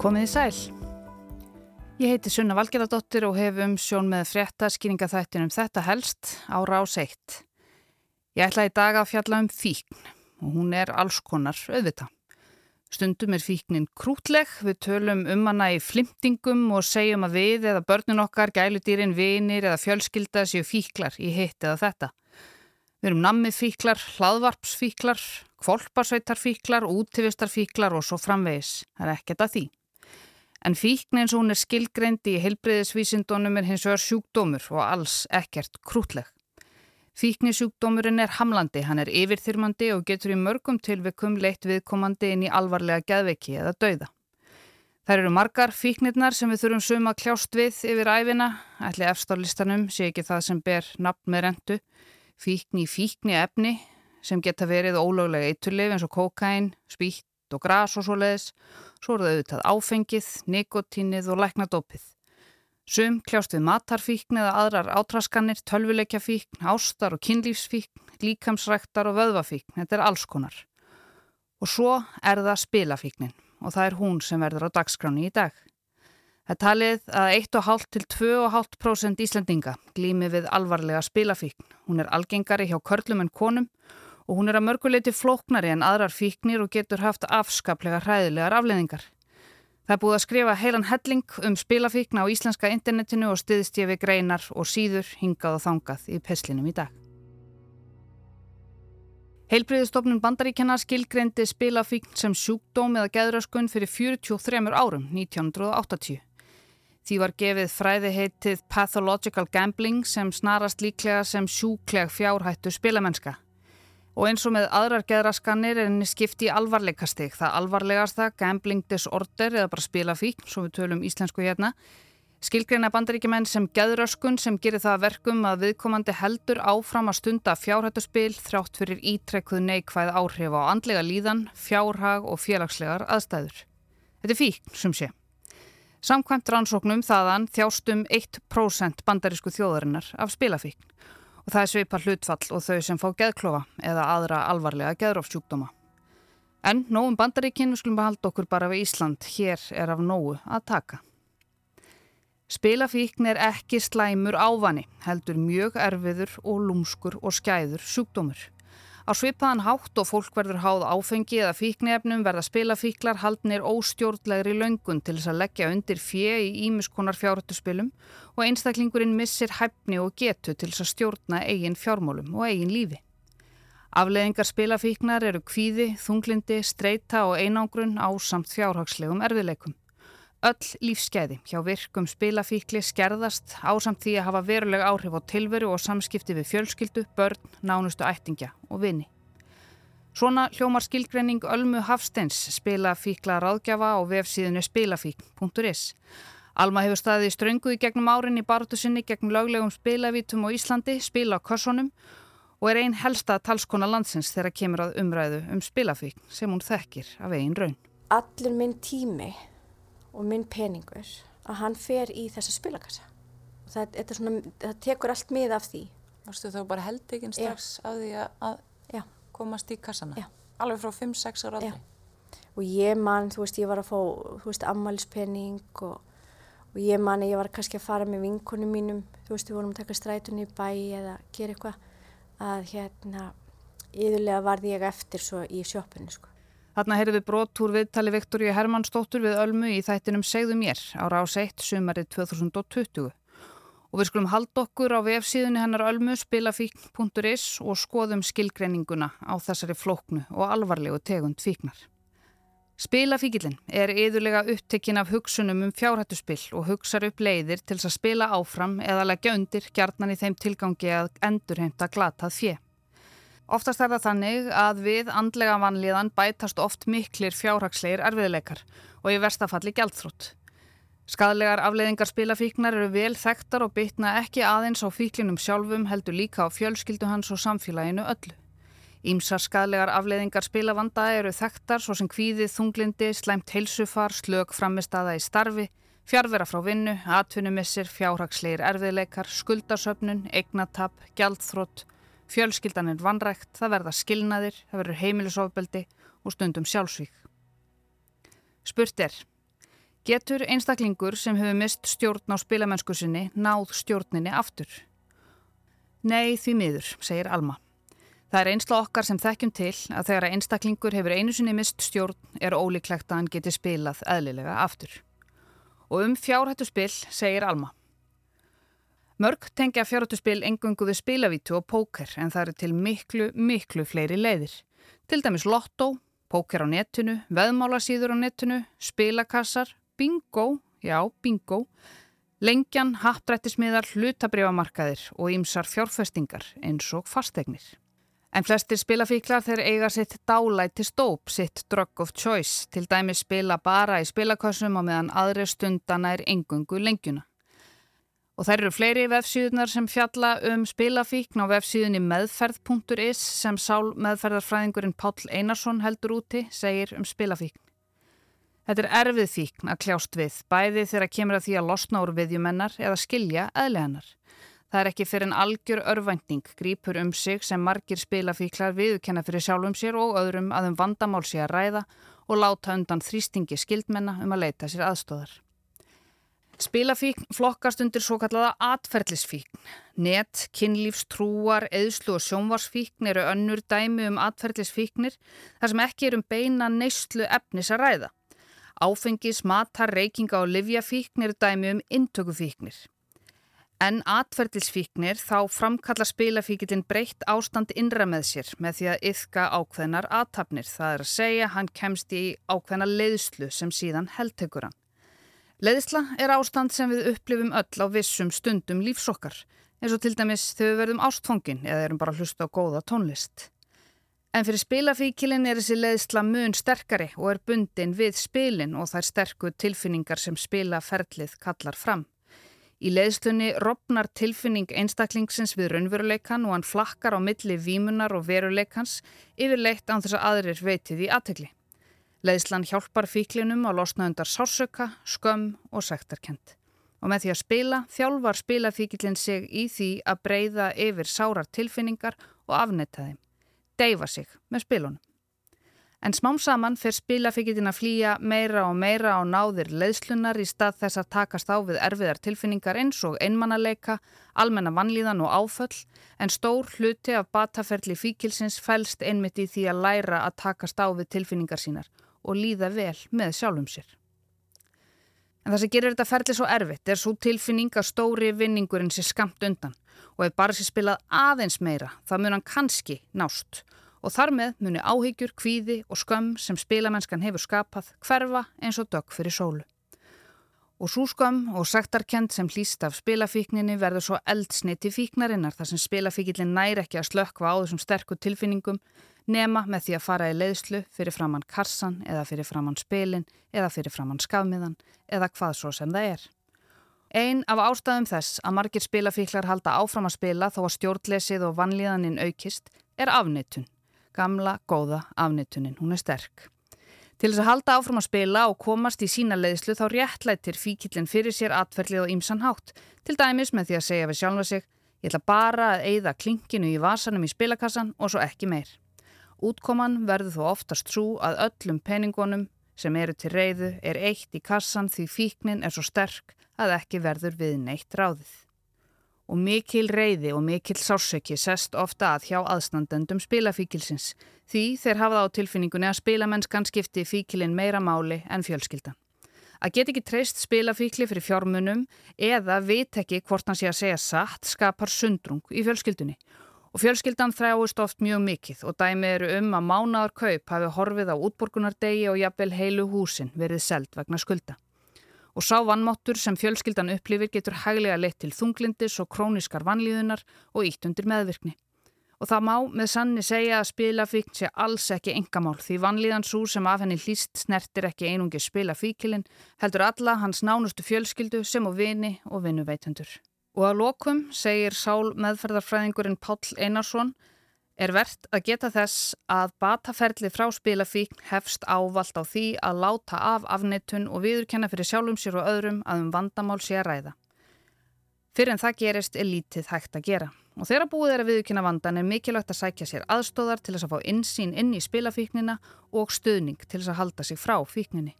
Komið í sæl. Ég heiti Sunna Valgeradóttir og hef um sjón með frétta skýringaþættinum þetta helst á rás 1. Ég ætla í dag að fjalla um fíkn og hún er alls konar auðvita. Stundum er fíknin krútleg, við tölum um hana í flimtingum og segjum að við eða börnun okkar, gæludýrin, vinir eða fjölskylda séu fíklar í hitt eða þetta. Við erum nammifíklar, hlaðvarpsfíklar, kvolparsveitarfíklar, útivistarfíklar og svo framvegis. Það er ekkert að því. En fíkn eins og hún er skilgreindi í heilbreyðisvísindunum er hins vegar sjúkdómur og alls ekkert krútleg. Fíknisjúkdómurinn er hamlandi, hann er yfirþyrmandi og getur í mörgum tilvikum leitt viðkomandi inn í alvarlega geðveiki eða dauða. Það eru margar fíknirnar sem við þurfum sum að kljást við yfir æfina, ætli efstálistanum sé ekki það sem ber nafn með rentu, fíkni í fíkni efni sem geta verið ólöglega eitturlif eins og kokain, spýtt og gras og svo leiðis, svo eru þau auðvitað áfengið, nikotínið og læknadópið. Sum kljást við matarfíkn eða aðrar átraskanir, tölvuleikjafíkn, ástar og kynlífsfíkn, líkamsræktar og vöðvafíkn. Þetta er alls konar. Og svo er það spilafíknin og það er hún sem verður á dagskráni í dag. Það talið að 1,5 til 2,5% Íslandinga glými við alvarlega spilafíkn. Hún er algengari hjá körlum en konum og hún er að mörguleiti flóknari en aðrar fíknir og getur haft afskaplega hræðilegar afleðingar. Það er búið að skrifa heilan helling um spilafíkna á íslenska internetinu og stiðst ég við greinar og síður hingað og þangað í peslinum í dag. Heilbriðistofnun bandaríkjana skilgreindi spilafíkn sem sjúkdóm eða geðröskun fyrir 43 árum, 1980. Því var gefið fræði heitið Pathological Gambling sem snarast líklega sem sjúkleg fjárhættu spilamennska. Og eins og með aðrar geðraskanir er henni skipti í alvarleikastig. Það alvarlegasta, gambling disorder eða bara spilafík, svo við tölum íslensku hérna. Skilgreina bandaríkjumenn sem geðröskun sem gerir það verkum að viðkomandi heldur áfram að stunda fjárhættuspil þrátt fyrir ítrekkuð neikvæð áhrif á andlega líðan, fjárhag og félagslegar aðstæður. Þetta er fík, sem sé. Samkvæmt rannsóknum þaðan þjástum 1% bandarísku þjóðarinnar af spilafíkn og það er sveipa hlutfall og þau sem fá geðklofa eða aðra alvarlega geðrófsjúkdóma. En nógum bandaríkinn við skulum behalda okkur bara við Ísland, hér er af nógu að taka. Spilafíkn er ekki slæmur ávani, heldur mjög erfiður og lúmskur og skæður sjúkdómur. Á svipaðan hátt og fólk verður háð áfengi eða fíknefnum verða spilafíklar haldnir óstjórnlegri löngun til þess að leggja undir fjö í ímiskonar fjárhættuspilum og einstaklingurinn missir hæfni og getu til þess að stjórna eigin fjármólum og eigin lífi. Afleðingar spilafíknar eru kvíði, þunglindi, streyta og einangrun á samt fjárhagslegum erfiðleikum. Öll lífskeiði hjá virkum spilafíkli skerðast ásamt því að hafa veruleg áhrif á tilveru og samskipti við fjölskyldu, börn, nánustu ættingja og vini. Svona hljómar skilgrenning Ölmu Hafsteins spilafíkla ráðgjafa á vefsíðinu spilafík.is. Alma hefur staðið í ströngu í gegnum árin í baróttu sinni gegn löglegum spilavítum á Íslandi, spila á korsonum og er einn helsta talskona landsins þegar kemur að umræðu um spilafík sem hún þekkir af einn raun. Allur minn tími og minn peningur að hann fer í þessa spilakassa. Og það, svona, það tekur allt mið af því. Veist þá bara held ekki strax á því að, að komast í kassana? Já. alveg frá 5-6 ára aldrei og ég man, þú veist, ég var að fá þú veist, ammælispenning og, og ég man að ég var kannski að fara með vinkunum mínum, þú veist, við vorum að taka strætunni í bæ eða gera eitthvað að hérna, yðurlega varði ég eftir svo í sjópunni, sko Þarna heyrðu við brot úr viðtali Viktoríu Hermannsdóttur við Ölmu í þættinum Segðu mér ára á seitt sumarið 2020. Og við skulum halda okkur á vefsíðunni hennar Ölmu spilafíkn.is og skoðum skilgreininguna á þessari flóknu og alvarlegu tegund fíknar. Spilafíkilinn er yðurlega upptekinn af hugsunum um fjárhættuspill og hugsar upp leiðir til að spila áfram eða leggja undir gjarnan í þeim tilgangi að endurheimta glatað fjö. Oftast er það þannig að við andlega vanlíðan bætast oft miklir fjárhagsleir erfiðleikar og í verstafalli gældþrótt. Skadlegar afleiðingar spilafíknar eru vel þekktar og bytna ekki aðeins á fíklinum sjálfum heldur líka á fjölskyldu hans og samfélaginu öllu. Ímsar skadlegar afleiðingar spilavanda eru þekktar svo sem kvíðið, þunglindi, slæmt heilsufar, slög framistada í starfi, fjárvera frá vinnu, atvinnumissir, fjárhagsleir erfiðleikar, skuldasöfnun, eignatapp, gældþrótt, Fjölskyldan er vanrækt, það verða skilnaðir, það verður heimilisofbeldi og stundum sjálfsvík. Spurt er, Getur einstaklingur sem hefur mist stjórn á spilamennsku sinni náð stjórninni aftur? Nei, því miður, segir Alma. Það er einsla okkar sem þekkjum til að þegar einstaklingur hefur einu sinni mist stjórn er ólíklegt að hann geti spilað eðlilega aftur. Og um fjárhættu spil segir Alma. Mörg tengja fjárhættu spil engungu við spilavítu og póker en það eru til miklu, miklu fleiri leiðir. Til dæmis lotto, póker á netinu, veðmálasíður á netinu, spilakassar, bingo, já bingo, lengjan, hattrættismiðar, hlutabriðamarkaðir og ýmsar fjárfestingar eins og fastegnir. En flestir spilafíklar þeir eiga sitt dálæti stóp, sitt drug of choice, til dæmi spila bara í spilakossum og meðan aðri stundana er engungu lengjuna. Og þær eru fleiri vefsíðunar sem fjalla um spilafíkn á vefsíðunni meðferð.is sem sál meðferðarfræðingurinn Páll Einarsson heldur úti, segir um spilafíkn. Þetta er erfið fíkn að kljást við, bæði þegar kemur að því að losna úr viðjumennar eða skilja eðleganar. Það er ekki fyrir en algjör örvænting grýpur um sig sem margir spilafíklar viðkenna fyrir sjálfum sér og öðrum að um vandamál sé að ræða og láta undan þrýstingi skildmenna um að leita sér aðstóðar. Spilafíkn flokkast undir svo kallaða atferðlisfíkn. Net, kynlífstrúar, eðslu og sjónvarsfíkn eru önnur dæmi um atferðlisfíknir þar sem ekki er um beina neyslu efnis að ræða. Áfengis, matar, reykinga og livjafíkn eru dæmi um intökufíknir. En atverðilsfíknir þá framkalla spilafíkilinn breytt ástand innra með sér með því að yfka ákveðnar aðtapnir. Það er að segja hann kemst í ákveðna leiðslu sem síðan heldtekur hann. Leiðsla er ástand sem við upplifum öll á vissum stundum lífsokkar eins og til dæmis þegar við verðum ástfongin eða erum bara hlusta á góða tónlist. En fyrir spilafíkilinn er þessi leiðsla mun sterkari og er bundin við spilin og þær sterku tilfinningar sem spilaferlið kallar fram. Í leiðslunni ropnar tilfinning einstaklingsins við raunveruleikan og hann flakkar á milli vímunar og veruleikans yfirleitt án þess að aðrir veitið í aðtegli. Leiðslan hjálpar fíklinum að losna undar sársöka, skömm og sektarkent. Og með því að spila þjálfar spilafíkilin sig í því að breyða yfir sárar tilfinningar og afnetta þeim. Deyfa sig með spilunum. En smám saman fer spilafíkitinn að flýja meira og meira á náðir leiðslunar í stað þess að takast á við erfiðar tilfinningar eins og einmannaleika, almenna vannlíðan og áföll, en stór hluti af bataferli fíkilsins fælst einmitt í því að læra að takast á við tilfinningar sínar og líða vel með sjálfum sér. En það sem gerir þetta ferli svo erfitt er svo tilfinning að stóri vinningurinn sé skamt undan og ef bara sé spilað aðeins meira það mun hann kannski nást og þar með muni áhyggjur, kvíði og skömm sem spilamennskan hefur skapað hverfa eins og dögg fyrir sólu. Og svo skömm og sektarkend sem hlýst af spilafíkninni verður svo eldsniti fíknarinnar þar sem spilafíkillin næri ekki að slökkva á þessum sterku tilfinningum nema með því að fara í leiðslu fyrir framann karsan eða fyrir framann spilin eða fyrir framann skafmiðan eða hvað svo sem það er. Einn af ástæðum þess að margir spilafíklar halda áfram að spila þó að stjórnlesið og vanlíðaninn aukist er afnettun Gamla, góða afnittunin, hún er sterk. Til þess að halda áfram að spila og komast í sína leiðslu þá réttlættir fíkillin fyrir sér atferðlið og ímsan hátt. Til dæmis með því að segja við sjálfa sig, ég ætla bara að eigða klinkinu í vasanum í spilakassan og svo ekki meir. Útkoman verður þó oftast svo að öllum peningunum sem eru til reyðu er eitt í kassan því fíknin er svo sterk að ekki verður við neitt ráðið og mikil reyði og mikil sársöki sest ofta að hjá aðstandendum spilafíkilsins því þeir hafa á tilfinningunni að spilamennskan skipti fíkilin meira máli en fjölskyldan. Að get ekki treyst spilafíkli fyrir fjármunum eða vit ekki hvort hann sé að segja satt skapar sundrung í fjölskyldunni og fjölskyldan þráist oft mjög mikið og dæmi eru um að mánaðar kaup hafi horfið á útborgunardegi og jafnvel heilu húsin verið seld vegna skulda og sá vannmáttur sem fjölskyldan upplifir getur hæglega leitt til þunglindis og króniskar vannlíðunar og ítt undir meðvirkni. Og það má með sanni segja að spilafíkn sé alls ekki engamál því vannlíðansú sem af henni hlýst snertir ekki einungi spilafíkilinn heldur alla hans nánustu fjölskyldu sem og vini og vinnuveitundur. Og að lokum segir sál meðferðarfræðingurinn Páll Einarsson er verðt að geta þess að bataferli frá spilafíkn hefst ávalt á því að láta af afnettun og viðurkenna fyrir sjálfum sér og öðrum að um vandamál sé að ræða. Fyrir en það gerist er lítið hægt að gera og þegar búið er að viðurkenna vandan er mikilvægt að sækja sér aðstóðar til þess að fá insýn inn í spilafíknina og stuðning til þess að halda sig frá fíkninni.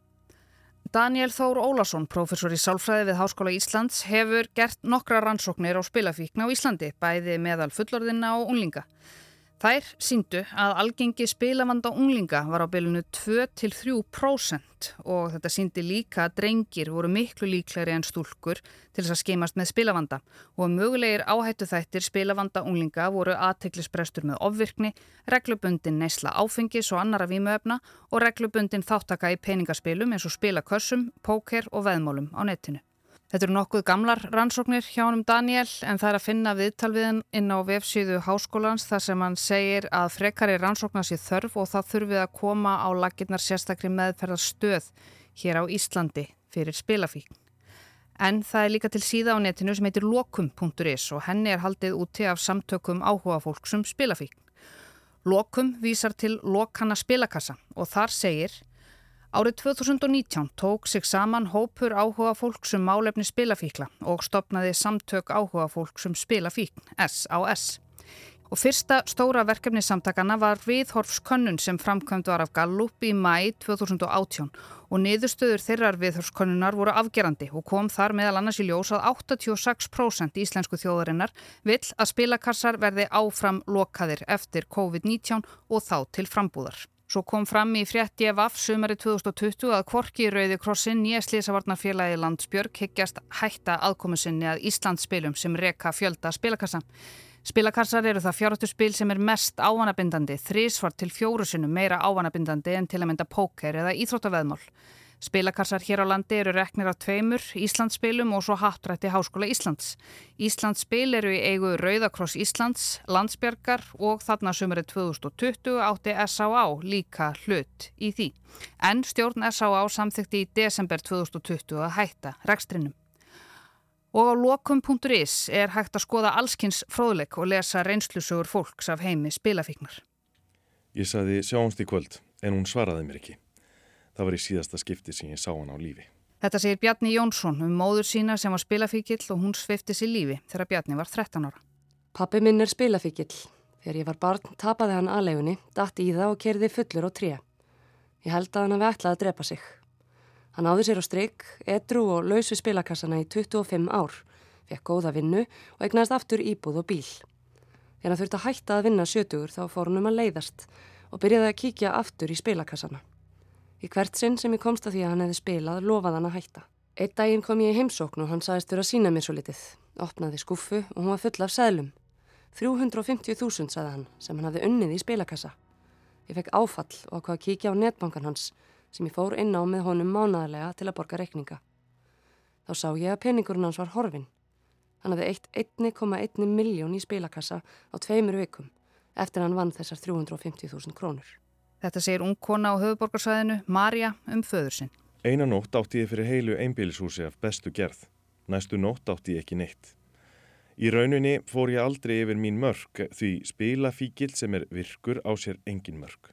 Daniel Þór Ólason, professor í sálfræði við Háskóla Íslands, hefur gert nokkra rannsóknir á spilafíkna á Íslandi, bæði meðal fullorðina og unlinga. Þær síndu að algengi spilavanda unglinga var á bylunu 2-3% og þetta síndi líka að drengir voru miklu líklæri en stúlkur til þess að skeimast með spilavanda og mögulegir áhættu þættir spilavanda unglinga voru aðteklisbrestur með ofvirkni, reglubundin neysla áfengis og annara vímuöfna og reglubundin þáttaka í peningaspilum eins og spilakössum, póker og veðmálum á netinu. Þetta eru nokkuð gamlar rannsóknir hjá hann um Daniel en það er að finna viðtalviðin inn á vefsíðu háskólans þar sem hann segir að frekari rannsóknar sé þörf og það þurfið að koma á laginnar sérstakri meðferðar stöð hér á Íslandi fyrir spilafíkn. En það er líka til síða á netinu sem heitir lokum.is og henni er haldið úti af samtökum áhuga fólksum spilafíkn. Lokum vísar til lokana spilakassa og þar segir Árið 2019 tók sig saman hópur áhuga fólksum málefni spilafíkla og stopnaði samtök áhuga fólksum spilafíkn, SAS. Og fyrsta stóra verkefni samtakana var viðhorfskönnun sem framkvæmt var af Gallup í mæ 2018 og niðurstöður þeirrar viðhorfskönnunar voru afgerandi og kom þar meðal annars í ljós að 86% íslensku þjóðarinnar vill að spilakassar verði áfram lokaðir eftir COVID-19 og þá til frambúðar. Svo kom fram í frétti af af sumari 2020 að Kvorki Rauði Krossin nýja slísavarnarfélagi Landsbjörg higgjast hætta aðkomusinni að Íslandsspilum sem reka fjölda spilakassa. Spilakassar eru það fjárhættu spil sem er mest ávanabindandi, þrísvart til fjórusunum meira ávanabindandi en til að mynda póker eða íþróttaveðmál. Spilakarsar hér á landi eru reknir af tveimur, Íslandsspilum og svo hattrætti Háskóla Íslands. Íslandsspil eru í eigu Rauðakross Íslands, Landsbjörgar og þarna sumarið 2020 átti S.A.A. líka hlut í því. En stjórn S.A.A. samþykti í desember 2020 að hætta rekstrinum. Og á lokum.is er hægt að skoða allskynns fróðleik og lesa reynslusugur fólks af heimi spilafíknar. Ég saði sjáumst í kvöld en hún svaraði mér ekki. Það var í síðasta skipti sem ég sá hann á lífi. Þetta segir Bjarni Jónsson um móður sína sem var spilafíkill og hún svifti sér lífi þegar Bjarni var 13 ára. Pappi minn er spilafíkill. Þegar ég var barn tapaði hann aðlegunni, dætti í það og kerði fullur á tré. Ég held að hann hafi ætlað að drepa sig. Hann áði sér á stryk, edru og lausu spilakassana í 25 ár, fekk góða vinnu og egnaðist aftur íbúð og bíl. Þegar hann þurfti að hætta að vinna sjötugur þá fór hann um að leiðast og byrjaði að kíkja aftur í spilakassana. Í hvert sinn sem ég komst að því að hann hefði spilað lofað hann að hætta. Eitt daginn kom ég í heimsókn og hann sagðist fyrir að sína mér svo litið. Opnaði skuffu og hún var full af seglum. 350.000 sagði hann sem hann hafði unnið í spilakassa. Ég fekk áfall og ákvað að kíkja á netbankan hans sem ég fór inn á með honum mánaðarlega til að borga rekninga. Þá sá ég að peningurinn hans var horfin. Hann hafði eitt 1,1 miljón í spilakassa á tveimur vikum eftir hann vann þessar 350.000 krónur. Þetta segir ung kona á höfuborgarsvæðinu, Marja, um föður sinn. Einan nótt átti ég fyrir heilu einbílishúsi af bestu gerð. Næstu nótt átti ég ekki neitt. Í rauninni fór ég aldrei yfir mín mörg því spilafíkil sem er virkur á sér engin mörg.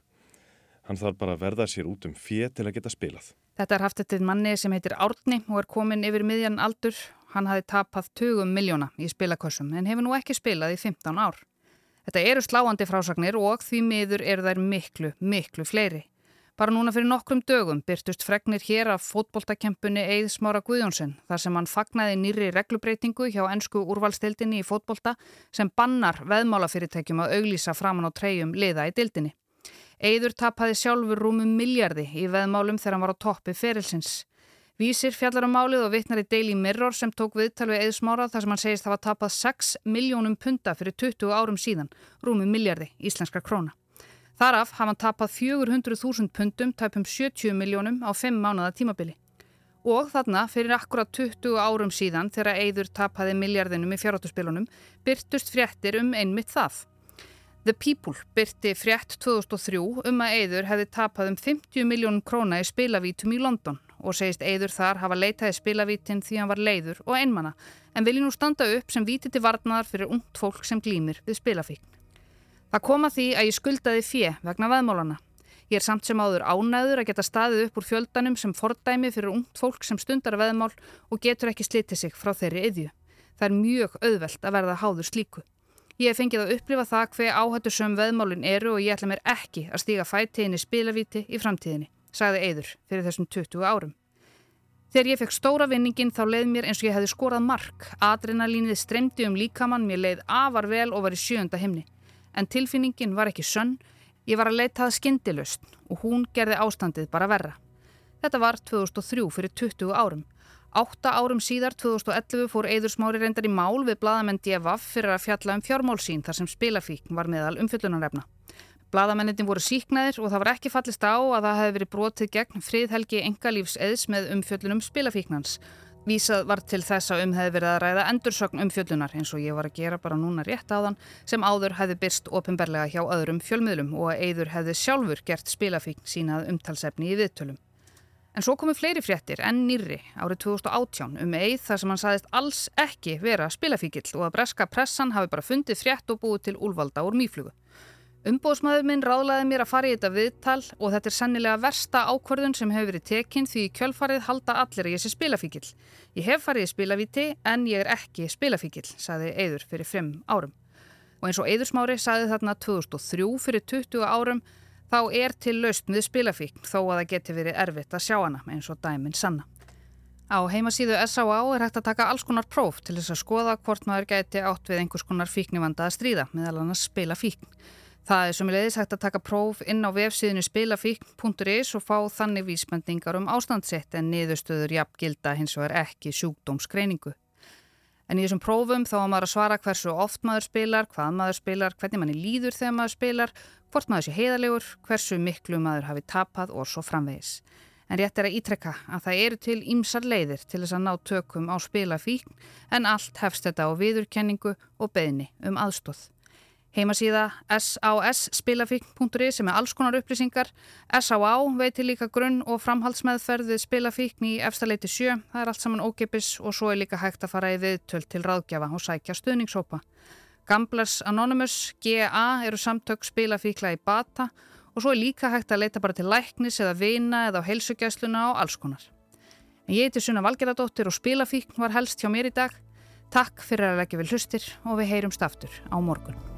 Hann þarf bara að verða sér út um fér til að geta spilað. Þetta er haft eftir manni sem heitir Árni og er komin yfir miðjan aldur. Hann hafi tapað 20 miljóna í spilakossum en hefur nú ekki spilað í 15 ár. Þetta eru sláandi frásagnir og því miður eru þær miklu, miklu fleiri. Bara núna fyrir nokkrum dögum byrtust fregnir hér af fótboltakempunni Eið Smára Guðjónsson þar sem hann fagnaði nýri reglubreitingu hjá ennsku úrvalstildinni í fótbolta sem bannar veðmálafyrirtækjum að auglýsa framann á treyjum liða í dildinni. Eiður tapaði sjálfur rúmum miljardi í veðmálum þegar hann var á toppi ferilsins. Vísir fjallar á um málið og vittnar í Daily Mirror sem tók viðtal við Eðsmára þar sem hann segist hafa tapað 6 miljónum punta fyrir 20 árum síðan, rúmi miljardi íslenskar króna. Þaraf hafa hann tapað 400.000 puntum, tæpum 70 miljónum á 5 mánuða tímabili. Og þarna fyrir akkurat 20 árum síðan þegar Eður tapaði miljardinum í fjárhátuspilunum byrtust fréttir um einmitt það. The People byrti frétt 2003 um að Eður hefði tapað um 50 miljónum króna í spilavítum í London og segist Eidur þar hafa leitaði spilavítin því hann var leiður og einmana en vilji nú standa upp sem víti til varnaðar fyrir ungt fólk sem glýmir við spilafíkn. Það koma því að ég skuldaði fjö vegna veðmálana. Ég er samt sem áður ánæður að geta staðið upp úr fjöldanum sem fordæmi fyrir ungt fólk sem stundar veðmál og getur ekki slitið sig frá þeirri yðju. Það er mjög auðvelt að verða háður slíku. Ég hef fengið að upplifa það hver áhættu söm veðmálin eru og ég ætla mér ekki að stíga fætiðinni spilavíti í framtíðinni sagði Eidur fyrir þessum 20 árum. Þegar ég fekk stóra vinningin þá leið mér eins og ég hefði skorað mark. Adrenalínið stremdi um líkamann, mér leið afar vel og var í sjönda himni. En tilfinningin var ekki sönn, ég var að leitað skindilust og hún gerði ástandið bara verra. Þetta var 2003 fyrir 20 árum. Átta árum síðar, 2011, fór Eðursmári reyndar í mál við bladamenn DFF fyrir að fjalla um fjármálsín þar sem spilafíkn var meðal umfyllunarefna. Bladamennin voru síknaðir og það var ekki fallist á að það hefði verið brotið gegn friðhelgi engalífs eðs með umfjöllunum spilafíknans. Vísað var til þess að um hefði verið að ræða endursögn umfjöllunar eins og ég var að gera bara núna rétt á þann sem áður hefði byrst ofinberlega hjá öðrum fjölmiðlum og að Eður hefði sjálfur gert spilafíkn sínað umtalsefni í viðtölum. En svo komu fleiri fréttir enn nýri árið 2018 um Eið þar sem hann saðist alls ekki vera spilafíkill og að breska pressan hafi bara fundið frétt og búið til úlvalda úr mýflugu. Umbóðsmaður minn ráðlaði mér að fara í þetta viðtal og þetta er sannilega versta ákvörðun sem hefur verið tekinn því kjölfarið halda allir að ég sé spilafíkil. Ég hef farið í spilavíti en ég er ekki spilafíkil, saði Eður fyrir 5 árum. Og eins og Eðursmári saði þarna 2003 fyrir 20 árum þá er til laust með spilafíkn þó að það geti verið erfitt að sjá hana eins og dæminn sanna. Á heimasíðu S.A.A. er hægt að taka alls konar próf til þess að skoða hvort maður geti átt við einhvers konar fíknivanda að stríða meðal annars spila fíkn. Það er leiðis hægt að taka próf inn á vefsíðinu spilafíkn.is og fá þannig vísbendingar um ástandsett en niðurstöður jafn gilda hins vegar ekki sjúkdómsgreiningu. En í þessum prófum þá er maður að svara hversu oft maður spilar, hvað maður spilar, hvernig manni líður þegar maður spilar, hvort maður sé heiðalegur, hversu miklu maður hafi tapað og svo framvegis. En rétt er að ítrekka að það eru til ímsar leiðir til þess að ná tökum á spilafíkn en allt hefst þetta á viðurkenningu og beðni um aðstóð. Heimasíða sásspilafíkn.is sem er alls konar upplýsingar. S.A.A. veitir líka grunn og framhaldsmeðferð við spilafíkn í efstaleiti sjö. Það er allt saman ókipis og svo er líka hægt að fara í viðtöl til ráðgjafa og sækja stuðningshópa. Gamblers Anonymous, GA eru samtök spilafíkla í bata og svo er líka hægt að leita bara til læknis eða vina eða á heilsugjæsluna og alls konar. En ég heiti Sunna Valgeradóttir og spilafíkn var helst hjá mér í dag. Takk fyrir að leggja við hlustir og við heyrumst aftur á morgun.